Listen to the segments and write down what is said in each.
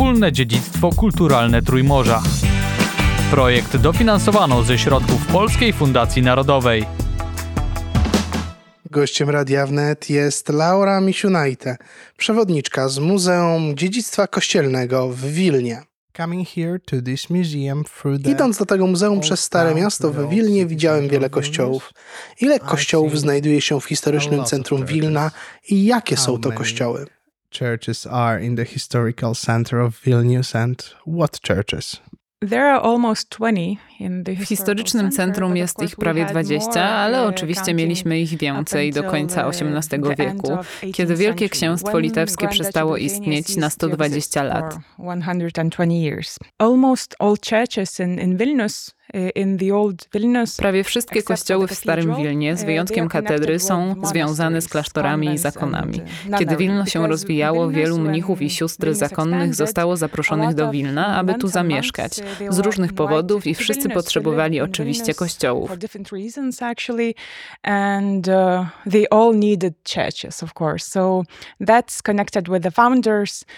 wspólne dziedzictwo kulturalne Trójmorza. Projekt dofinansowano ze środków Polskiej Fundacji Narodowej. Gościem Radia Wnet jest Laura Misiunajte, przewodniczka z Muzeum Dziedzictwa Kościelnego w Wilnie. Idąc do tego muzeum przez Stare Miasto w Wilnie widziałem wiele kościołów. Ile kościołów znajduje się w historycznym centrum Wilna i jakie są to kościoły? Churches are in the historical center of Vilnius and what churches? W historycznym centrum jest ich prawie 20, ale oczywiście mieliśmy ich więcej do końca XVIII wieku, kiedy Wielkie Księstwo Litewskie przestało istnieć na 120 lat. Vilnius Prawie wszystkie kościoły w Starym Wilnie, z wyjątkiem katedry, są związane z klasztorami i zakonami. Kiedy Wilno się rozwijało, wielu mnichów i sióstr zakonnych zostało zaproszonych do Wilna, aby tu zamieszkać. Z różnych powodów i wszyscy potrzebowali oczywiście kościołów.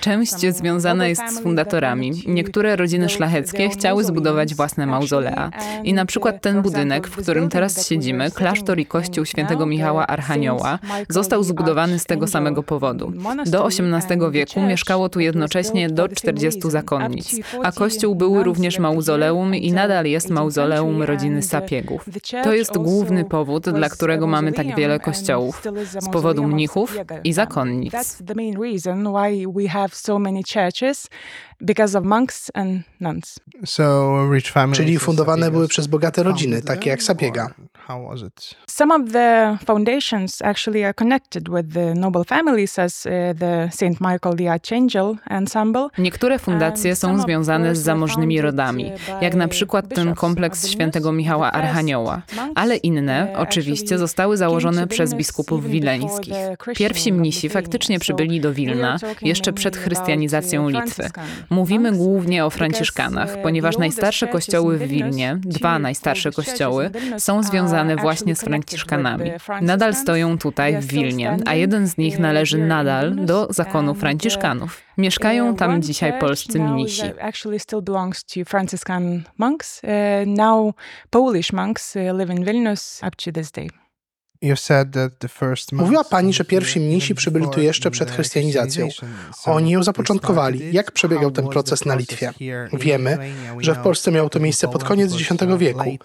Część związana jest z fundatorami. Niektóre rodziny szlacheckie chciały zbudować własne mauzolea. I na przykład ten budynek, w którym teraz siedzimy, klasztor i kościół świętego Michała Archanioła, został zbudowany z tego samego powodu. Do XVIII wieku mieszkało tu jednocześnie do 40 zakonnic, a kościół był również mauzoleum i nadal jest mauzoleum rodziny Sapiegów. To jest główny powód, dla którego mamy tak wiele kościołów, z powodu mnichów i zakonnic because of monks and nuns. So rich families Czyli fundowane były przez bogate rodziny, takie jak Sapiega. How was it? Some of the foundations actually are connected with the noble families as uh, the St. Michael the Archangel Ensemble. Niektóre fundacje są związane z zamożnymi rodami, jak na przykład ten kompleks świętego Michała Archanioła, ale inne, oczywiście, zostały założone przez biskupów wileńskich. Pierwsi mnisi faktycznie przybyli do Wilna jeszcze przed chrystianizacją Litwy. Mówimy głównie o Franciszkanach, ponieważ najstarsze kościoły w Wilnie, dwa najstarsze kościoły, są związane właśnie z Franciszkanami. Nadal stoją tutaj w Wilnie, a jeden z nich należy nadal do zakonu Franciszkanów. Mieszkają tam dzisiaj polscy mnisi. Now Polish monks live in Vilnius up to this day. Mówiła pani, że pierwsi mnisi przybyli tu jeszcze przed chrystianizacją. Oni ją zapoczątkowali. Jak przebiegał ten proces na Litwie? Wiemy, że w Polsce miało to miejsce pod koniec X wieku.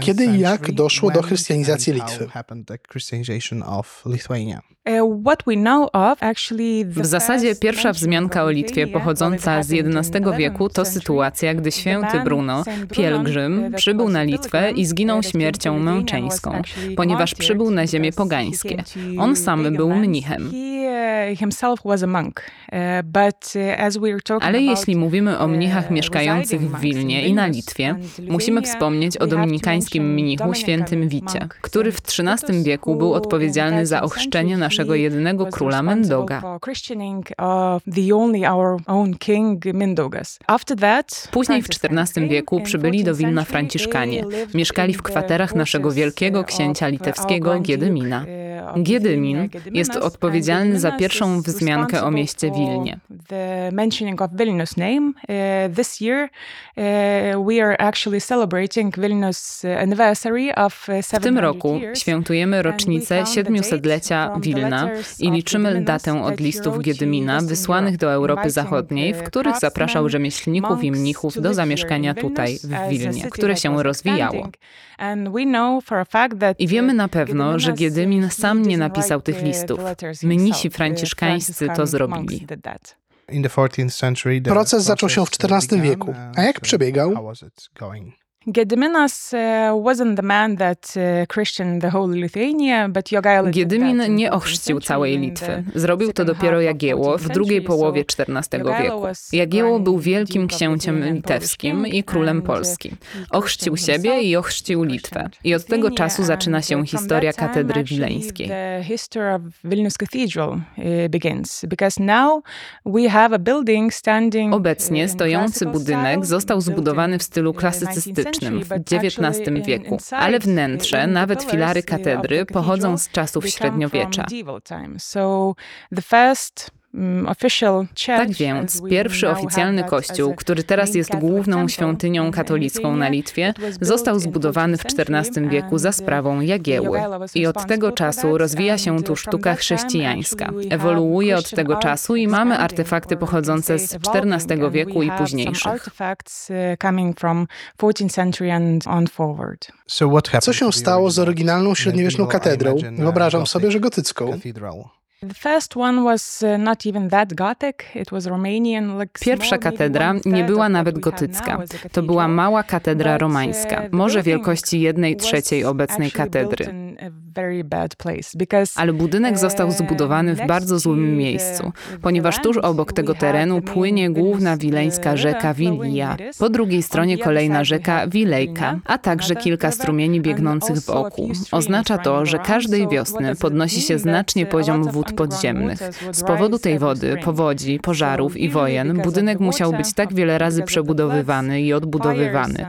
Kiedy i jak doszło do chrystianizacji Litwy? W zasadzie pierwsza wzmianka o Litwie pochodząca z XI wieku to sytuacja, gdy święty Bruno, pielgrzym, przybył na Litwę i zginął śmiercią męczeńską, ponieważ przybył na ziemię pogańskie. On sam był mnichem. Ale jeśli mówimy o mnichach mieszkających w Wilnie i na Litwie, musimy wspomnieć o dominikańskim mnichu świętym Wicie, który w XIII wieku był odpowiedzialny za ochrzczenie naszego jedynego króla Mendoga. Później w XIV wieku przybyli do Wilna Franciszkanie. Mieszkali w kwaterach naszego wielkiego księcia litewskiego Giedymina. Giedymin jest odpowiedzialny za pierwszą wzmiankę o mieście Wilnie. W tym roku świętujemy rocznicę 700-lecia Wilna i liczymy datę od listów Giedymina wysłanych do Europy Zachodniej, w których zapraszał rzemieślników i mnichów do zamieszkania tutaj, w Wilnie, które się rozwijało. I wiemy na pewno, że Giedymin sam nie napisał tych listów. Mnisi franciszkańscy to zrobili. Proces zaczął się w XIV wieku. A jak przebiegał? Gediminas wasn't the man that Christian the whole Lithuania, but Jogaila Giedymin nie ochrzcił całej Litwy. Zrobił to dopiero Jagieło w drugiej połowie XIV wieku. Jagieło był wielkim księciem litewskim i królem Polski. Ochrzcił siebie i ochrzcił Litwę. I od tego czasu zaczyna się historia katedry wileńskiej. Obecnie stojący budynek został zbudowany w stylu klasycystycznym w XIX wieku, ale wnętrze, nawet filary katedry pochodzą z czasów średniowiecza. Mm, Tak więc, pierwszy oficjalny kościół, który teraz jest główną świątynią katolicką na Litwie, został zbudowany w XIV wieku za sprawą Jagieły. I od tego czasu rozwija się tu sztuka chrześcijańska. Ewoluuje od tego czasu i mamy artefakty pochodzące z XIV wieku i późniejszych. Co się stało z oryginalną średniowieczną katedrą? Wyobrażam sobie, że gotycką. Pierwsza katedra nie była nawet gotycka. To była mała katedra romańska, może wielkości jednej trzeciej obecnej katedry. Ale budynek został uh, zbudowany w bardzo złym miejscu, ponieważ tuż obok tego terenu płynie główna wileńska rzeka Wilia, po drugiej stronie kolejna rzeka Wilejka, a także kilka strumieni biegnących w oku. Oznacza to, że każdej wiosny podnosi się znacznie poziom wód podziemnych. Z powodu tej wody, powodzi, pożarów i wojen budynek musiał być tak wiele razy przebudowywany i odbudowywany.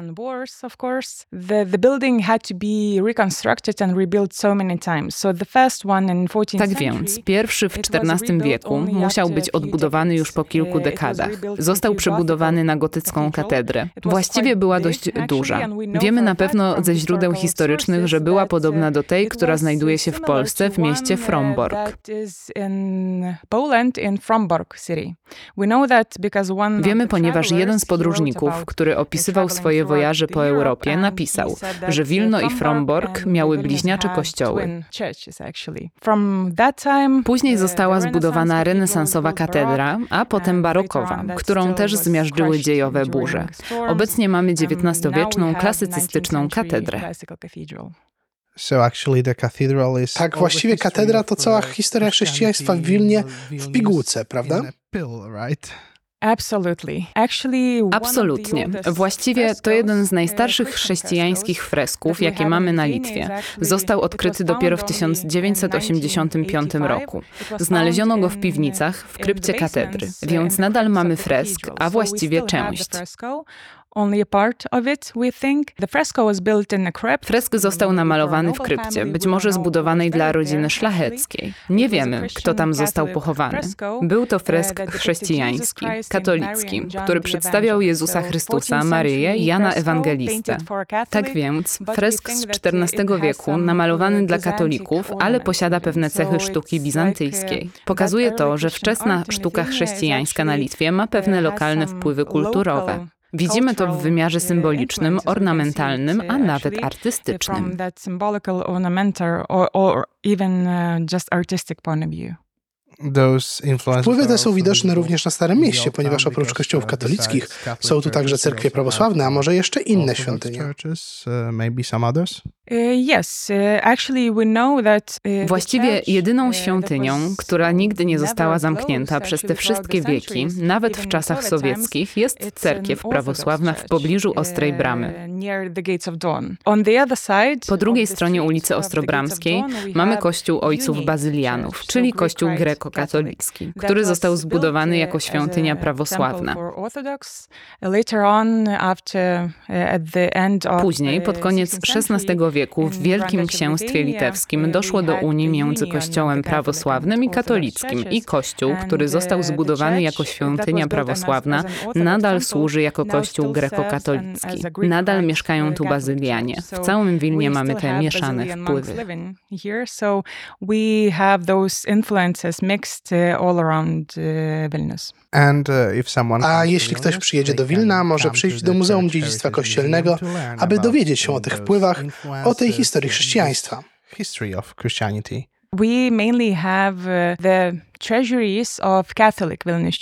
Tak więc, pierwszy w XIV wieku musiał być odbudowany już po kilku dekadach. Został przebudowany na gotycką katedrę. Właściwie była dość duża. Wiemy na pewno ze źródeł historycznych, że była podobna do tej, która znajduje się w Polsce w mieście Fromborg. Wiemy, ponieważ jeden z podróżników, który opisywał swoje wojaże po Europie, napisał, że Wilno i Fromborg miały bliźniacze kościoły. Później została zbudowana renesansowa katedra, a potem barokowa, którą też zmiażdżyły dziejowe burze. Obecnie mamy XIX-wieczną klasycystyczną katedrę. Tak, właściwie katedra to cała historia chrześcijaństwa w Wilnie w pigułce, prawda? Absolutnie. Właściwie to jeden z najstarszych chrześcijańskich fresków, jakie mamy na Litwie. Został odkryty dopiero w 1985 roku. Znaleziono go w piwnicach w krypcie katedry, więc nadal mamy fresk, a właściwie część. Fresk został namalowany w krypcie, być może zbudowanej dla rodziny szlacheckiej. Nie wiemy, kto tam został pochowany. Był to fresk chrześcijański, katolicki, który przedstawiał Jezusa Chrystusa, Maryję i Jana Ewangelistę. Tak więc, fresk z XIV wieku, namalowany dla katolików, ale posiada pewne cechy sztuki bizantyjskiej. Pokazuje to, że wczesna sztuka chrześcijańska na Litwie ma pewne lokalne wpływy kulturowe. Widzimy to w wymiarze symbolicznym, ornamentalnym, a nawet artystycznym. Wpływy te są widoczne również na Starym Mieście, ponieważ oprócz kościołów katolickich są tu także cerkwie prawosławne, a może jeszcze inne świątynie. Właściwie jedyną świątynią, która nigdy nie została zamknięta przez te wszystkie wieki, nawet w czasach sowieckich, jest cerkiew prawosławna w pobliżu Ostrej Bramy. Po drugiej stronie ulicy Ostrobramskiej mamy kościół ojców bazylianów, czyli kościół grekokatolicki, który został zbudowany jako świątynia prawosławna. Później, pod koniec XVI wieku, w Wielkim Księstwie Litewskim doszło do unii między kościołem prawosławnym i katolickim i kościół, który został zbudowany jako świątynia prawosławna, nadal służy jako kościół grekokatolicki. Nadal mieszkają tu bazylianie. W całym Wilnie mamy te mieszane wpływy. A jeśli ktoś przyjedzie do Wilna, może przyjść do Muzeum Dziedzictwa Kościelnego, aby dowiedzieć się o tych wpływach, o tej historii chrześcijaństwa. Uh,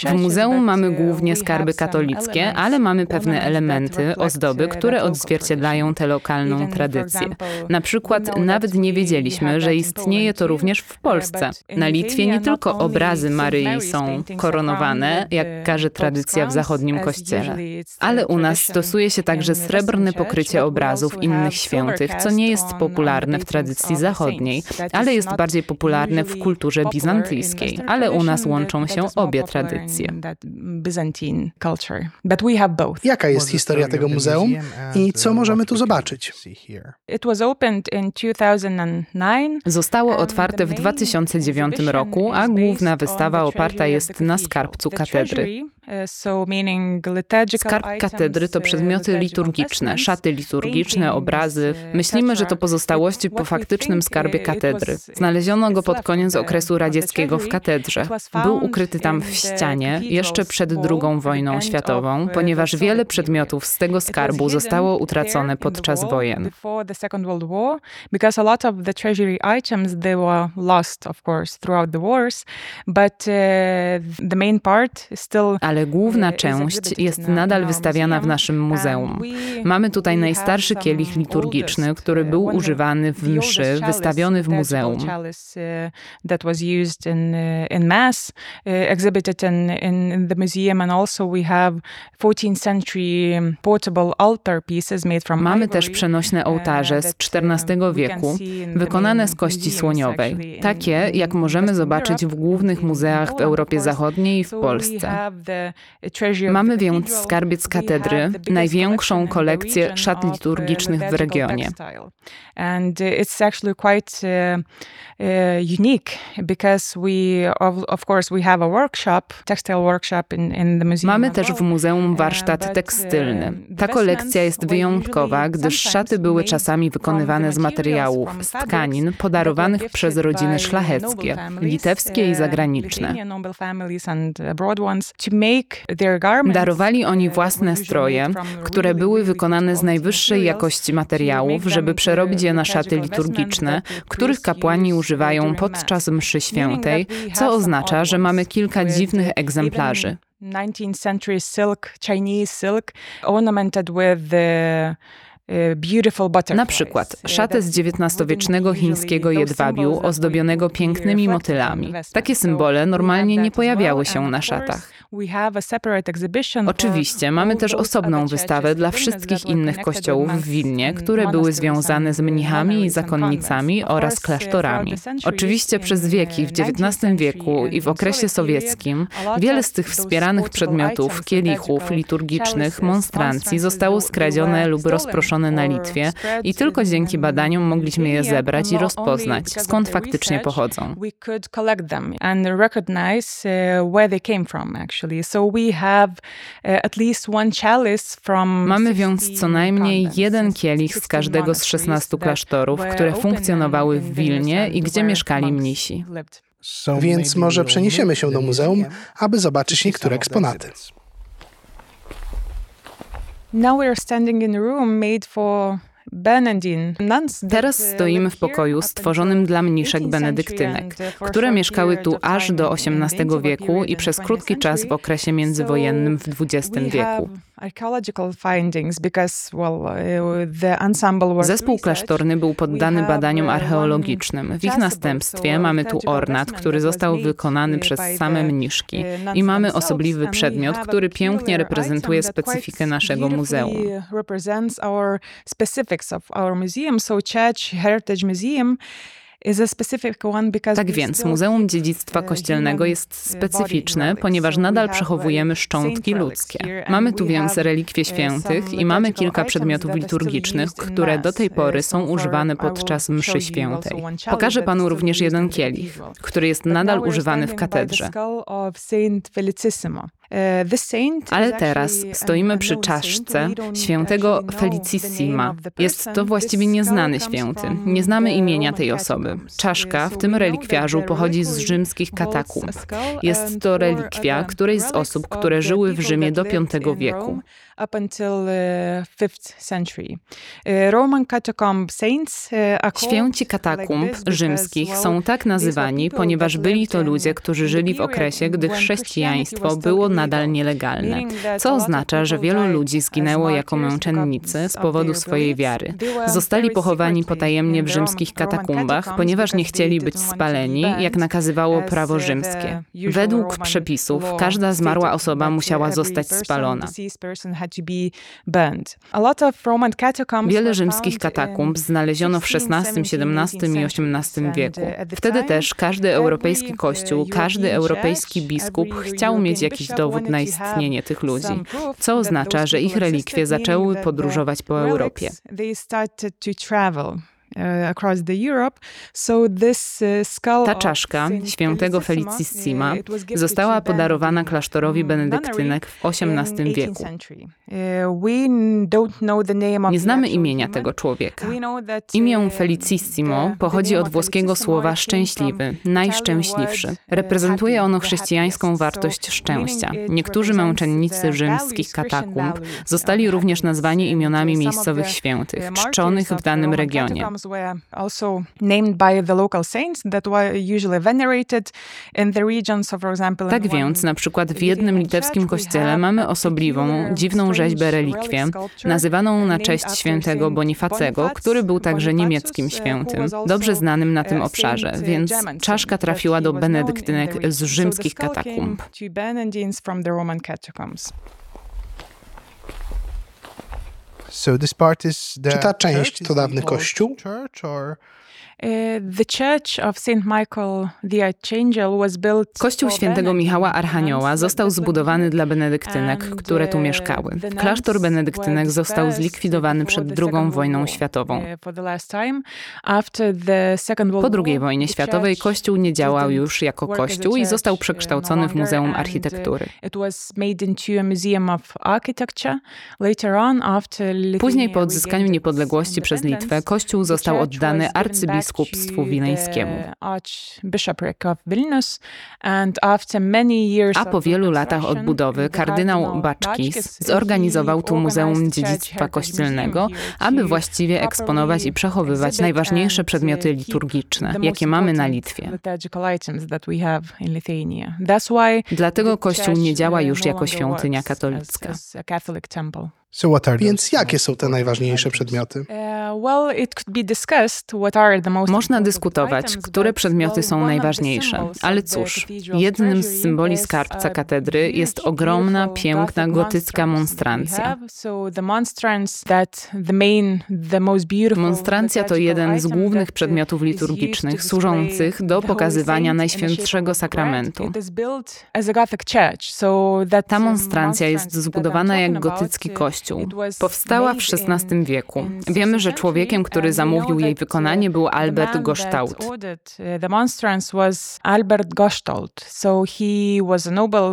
w muzeum mamy uh, głównie skarby katolickie, ale mamy pewne elementy, ozdoby, uh, które odzwierciedlają tę lokalną tradycję. Na przykład nawet nie wiedzieliśmy, że istnieje to również w Polsce. Na Litwie nie tylko obrazy Maryi są koronowane, jak każe tradycja w zachodnim kościele, ale u nas stosuje się także srebrne pokrycie obrazów innych świętych, co nie jest popularne w tradycji zachodniej, ale jest bardziej popularne w kulturze bizantyjskiej. Ale u nas łączą się obie tradycje. Jaka jest historia tego muzeum i co możemy tu zobaczyć? Zostało otwarte w 2009 roku, a główna wystawa oparta jest na skarbcu katedry. Skarb katedry to przedmioty liturgiczne, szaty liturgiczne, obrazy. Myślimy, że to pozostałości po faktycznym skarbie katedry. Znaleziono go pod koniec okresu radzieckiego w katedrze. Był ukryty tam w ścianie jeszcze przed II wojną światową, ponieważ wiele przedmiotów z tego skarbu zostało utracone podczas wojen. Ale główna część jest nadal wystawiana w naszym muzeum. Mamy tutaj najstarszy kielich liturgiczny, który był używany w mszy, wystawiony w muzeum. That was used in in mass, exhibited in in the museum, and also we have 14th century portable altar pieces made from. Mamy też przenośne ołtarze z XIV wieku, wykonane z kości słoniowej, takie jak możemy zobaczyć w głównych muzeach w Europie Zachodniej i w Polsce. Mamy więc skarbiec katedry, największą kolekcję szat liturgicznych w regionie. Uh, unique because we of, of course we have a workshop, textile workshop in, in the museum. Mamy też w muzeum warsztat tekstylny. Ta kolekcja jest wyjątkowa, gdyż szaty były czasami wykonywane z materiałów, z tkanin podarowanych przez rodziny szlacheckie, litewskie i zagraniczne. Darowali oni własne stroje, które były wykonane z najwyższej jakości materiałów, żeby przerobić je na szaty liturgiczne, których kapłani używają podczas mszy świętej, co oznacza, że mamy kilka dziwnych egzemplarzy. 19th century silk, Chinese silk, ornamented with the Na przykład szatę z XIX-wiecznego chińskiego jedwabiu ozdobionego pięknymi motylami. Takie symbole normalnie nie pojawiały się na szatach. Oczywiście mamy też osobną wystawę dla wszystkich innych kościołów w Wilnie, które były związane z mnichami i zakonnicami oraz klasztorami. Oczywiście przez wieki w XIX wieku i w okresie sowieckim wiele z tych wspieranych przedmiotów, kielichów liturgicznych, monstrancji zostało skradzione lub rozproszone na Litwie i tylko dzięki badaniom mogliśmy je zebrać i rozpoznać, skąd faktycznie pochodzą. Mamy więc co najmniej jeden kielich z każdego z 16 klasztorów, które funkcjonowały w Wilnie i gdzie mieszkali mnisi. Więc może przeniesiemy się do muzeum, aby zobaczyć niektóre eksponaty. Now we are standing in a room made for Teraz stoimy w pokoju stworzonym dla mniszek benedyktynek, które mieszkały tu aż do XVIII wieku i przez krótki czas w okresie międzywojennym w XX wieku. Uh, Zespół klasztorny był poddany badaniom uh, archeologicznym. W ich następstwie mamy tu ornat, który został wykonany przez same mniszki i mamy osobliwy przedmiot, który pięknie reprezentuje specyfikę naszego muzeum. of our museum. So Church Heritage Museum tak więc Muzeum Dziedzictwa Kościelnego jest specyficzne, ponieważ nadal przechowujemy szczątki ludzkie. Mamy tu więc relikwie świętych i mamy kilka przedmiotów liturgicznych, które do tej pory są używane podczas mszy świętej. Pokażę panu również jeden kielich, który jest nadal używany w katedrze. E, Ale teraz stoimy przy czaszce świętego Felicissima. Jest to właściwie nieznany święty. Nie znamy imienia tej osoby. Czaszka w tym relikwiarzu pochodzi z rzymskich katakumb. Jest to relikwia którejś z osób, które żyły w Rzymie do V wieku up until 5th century. Roman catacomb saints Święci katakumb rzymskich są tak nazywani, ponieważ byli to ludzie, którzy żyli w okresie, gdy chrześcijaństwo było na nadal nielegalne, co oznacza, że wielu ludzi zginęło jako męczennicy z powodu swojej wiary. Zostali pochowani potajemnie w rzymskich katakumbach, ponieważ nie chcieli być spaleni, jak nakazywało prawo rzymskie. Według przepisów każda zmarła osoba musiała zostać spalona. Wiele rzymskich katakumb znaleziono w XVI, XVII i XVIII wieku. Wtedy też każdy europejski kościół, każdy europejski biskup chciał mieć jakiś dowód na istnienie tych ludzi, co oznacza, że ich relikwie zaczęły podróżować po Europie. Uh, Ta czaszka świętego Felicissima została podarowana klasztorowi benedyktynek w XVIII wieku. Nie znamy imienia tego człowieka. Imię Felicissimo pochodzi od włoskiego słowa szczęśliwy, najszczęśliwszy. Reprezentuje ono chrześcijańską wartość szczęścia. Niektórzy męczennicy rzymskich katakumb zostali również nazwani imionami miejscowych świętych, czczonych w danym regionie were also named by the local saints that were usually venerated in the region. So for example, tak więc, na przykład w jednym litewskim kościele mamy osobliwą, dziwną rzeźbę relikwię, nazywaną na cześć świętego Bonifacego, który był także niemieckim świętym, dobrze znanym na tym obszarze, więc czaszka trafiła do benedyktynek z rzymskich katakumb. Czy ta część to dawny kościół? Kościół świętego Michała Archanioła został zbudowany dla benedyktynek, które tu mieszkały. Klasztor benedyktynek został zlikwidowany przed II wojną światową. Po II wojnie światowej kościół nie działał już jako kościół i został przekształcony w Muzeum Architektury. Później po odzyskaniu niepodległości przez Litwę kościół został oddany arcybiskupom biskupstwu wileńskiemu. A po wielu latach odbudowy kardynał Baczkis zorganizował tu Muzeum Dziedzictwa Kościelnego, aby właściwie eksponować i przechowywać najważniejsze przedmioty liturgiczne, jakie mamy na Litwie. Dlatego Kościół nie działa już jako świątynia katolicka. Więc jakie są te najważniejsze przedmioty? Można dyskutować, które przedmioty są najważniejsze, ale cóż, jednym z symboli skarbca katedry jest ogromna, piękna gotycka monstrancja. Monstrancja to jeden z głównych przedmiotów liturgicznych służących do pokazywania Najświętszego Sakramentu. Ta monstrancja jest zbudowana jak gotycki kościół. Powstała w XVI wieku. Wiemy, że człowiekiem, który zamówił jej wykonanie był Albert Gostalt.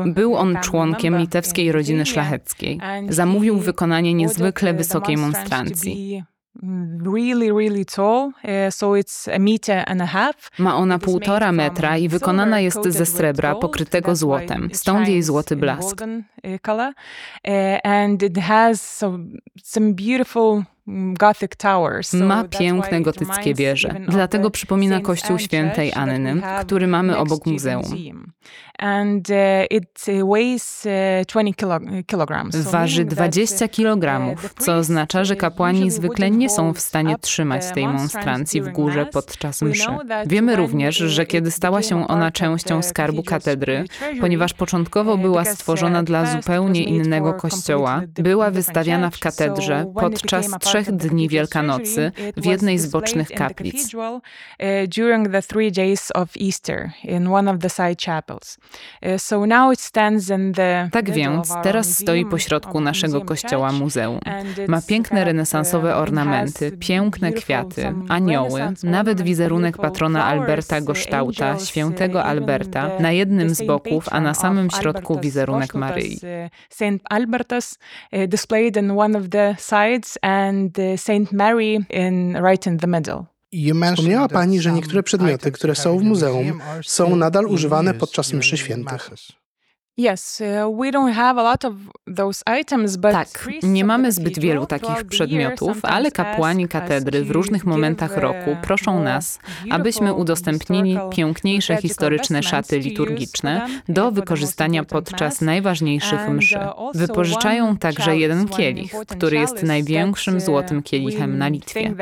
Był on członkiem litewskiej rodziny szlacheckiej. Zamówił wykonanie niezwykle wysokiej monstrancji. Really, really tall, e, so it's a meter and a half. Ma ona półtora metra i wykonana jest ze srebra pokrytego złotem, stąd jej złoty blask. E, e, and it has some beautiful ma piękne gotyckie wieże, dlatego przypomina kościół świętej Anny, który mamy obok muzeum. Waży 20 kg, co oznacza, że kapłani zwykle nie są w stanie trzymać tej monstrancji w górze podczas mszy. Wiemy również, że kiedy stała się ona częścią skarbu katedry, ponieważ początkowo była stworzona dla zupełnie innego kościoła, była wystawiana w katedrze podczas trzech dni Wielkanocy w jednej z bocznych kaplic. Tak więc teraz stoi pośrodku naszego kościoła muzeum. Ma piękne renesansowe ornamenty, piękne kwiaty, anioły, nawet wizerunek patrona Alberta Goształta, świętego Alberta, na jednym z boków, a na samym środku wizerunek Maryi. Albertus displayed in one of the sides and Saint Mary in right in the middle. Wspomniała Pani, że niektóre przedmioty, które są w muzeum, są nadal używane podczas mszy świętych. Tak, nie mamy zbyt wielu takich przedmiotów, ale kapłani katedry w różnych momentach roku proszą nas, abyśmy udostępnili piękniejsze historyczne szaty liturgiczne do wykorzystania podczas najważniejszych mszy. Wypożyczają także jeden kielich, który jest największym złotym kielichem na Litwie.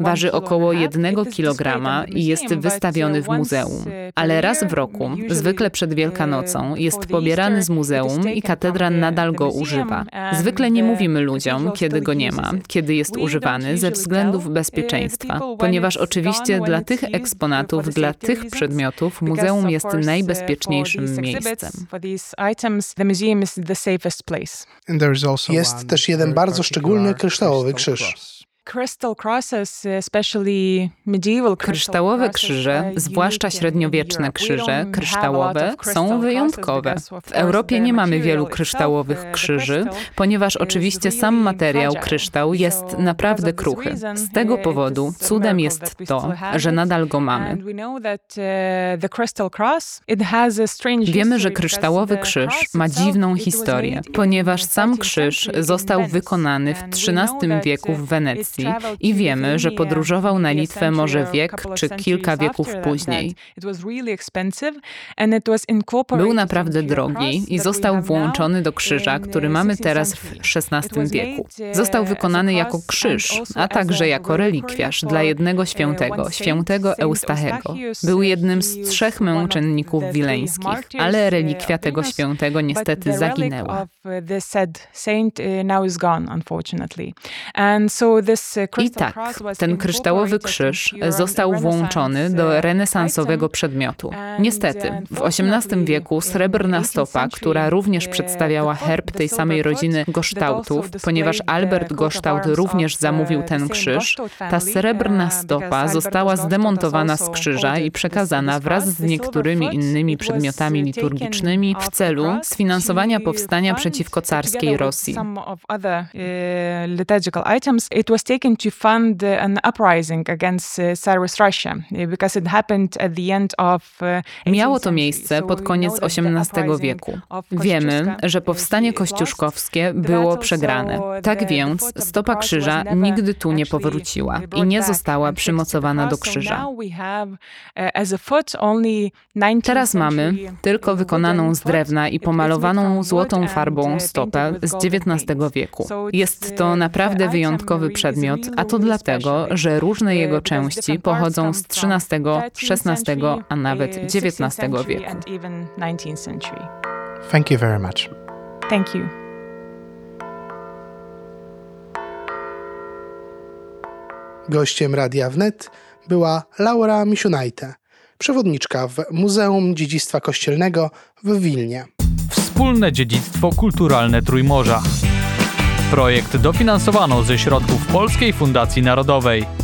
Waży około jednego kilograma i jest wystawiony w muzeum. Ale raz w roku, zwykle przed Wielkanocą, jest pobierany z muzeum i katedra nadal go używa. Zwykle nie mówimy ludziom, kiedy go nie ma, kiedy jest używany ze względów bezpieczeństwa, ponieważ oczywiście dla tych eksponatów, dla tych przedmiotów muzeum jest najbezpieczniejszym miejscem. Jest też jeden bardzo szczególny kryształowy krzyż. Kryształowe krzyże, zwłaszcza średniowieczne krzyże kryształowe, są wyjątkowe. W Europie nie mamy wielu kryształowych krzyży, ponieważ oczywiście sam materiał kryształ jest naprawdę kruchy. Z tego powodu cudem jest to, że nadal go mamy. Wiemy, że kryształowy krzyż ma dziwną historię, ponieważ sam krzyż został wykonany w XIII wieku w Wenecji i wiemy, że podróżował na Litwę może wiek czy kilka wieków później. Był naprawdę drogi i został włączony do krzyża, który mamy teraz w XVI wieku. Został wykonany jako krzyż, a także jako relikwiarz dla jednego świętego, świętego Eustachego. Był jednym z trzech męczenników wileńskich, ale relikwia tego świętego niestety zaginęła. I tak, ten kryształowy krzyż został włączony do renesansowego przedmiotu. Niestety, w XVIII wieku srebrna stopa, która również przedstawiała herb tej samej rodziny Gosztautów, ponieważ Albert Gosztaut również zamówił ten krzyż, ta srebrna stopa została zdemontowana z krzyża i przekazana wraz z niektórymi innymi przedmiotami liturgicznymi w celu sfinansowania powstania przeciwko carskiej Rosji to fund an uprising against Tsarist Russia because it happened at the end of Miało to miejsce pod koniec XVIII wieku. Wiemy, że powstanie kościuszkowskie było przegrane. Tak więc stopa krzyża nigdy tu nie powróciła i nie została przymocowana do krzyża. Teraz mamy tylko wykonaną z drewna i pomalowaną złotą farbą stopę z XIX wieku. Jest to naprawdę wyjątkowy przedmiot, a to dlatego, że różne jego części pochodzą z XIII, XVI, a nawet XIX wieku. Thank you very much. Thank you. Gościem Radia Wnet była Laura Misiunajte, przewodniczka w Muzeum Dziedzictwa Kościelnego w Wilnie. Wspólne dziedzictwo kulturalne Trójmorza. Projekt dofinansowano ze środków Polskiej Fundacji Narodowej.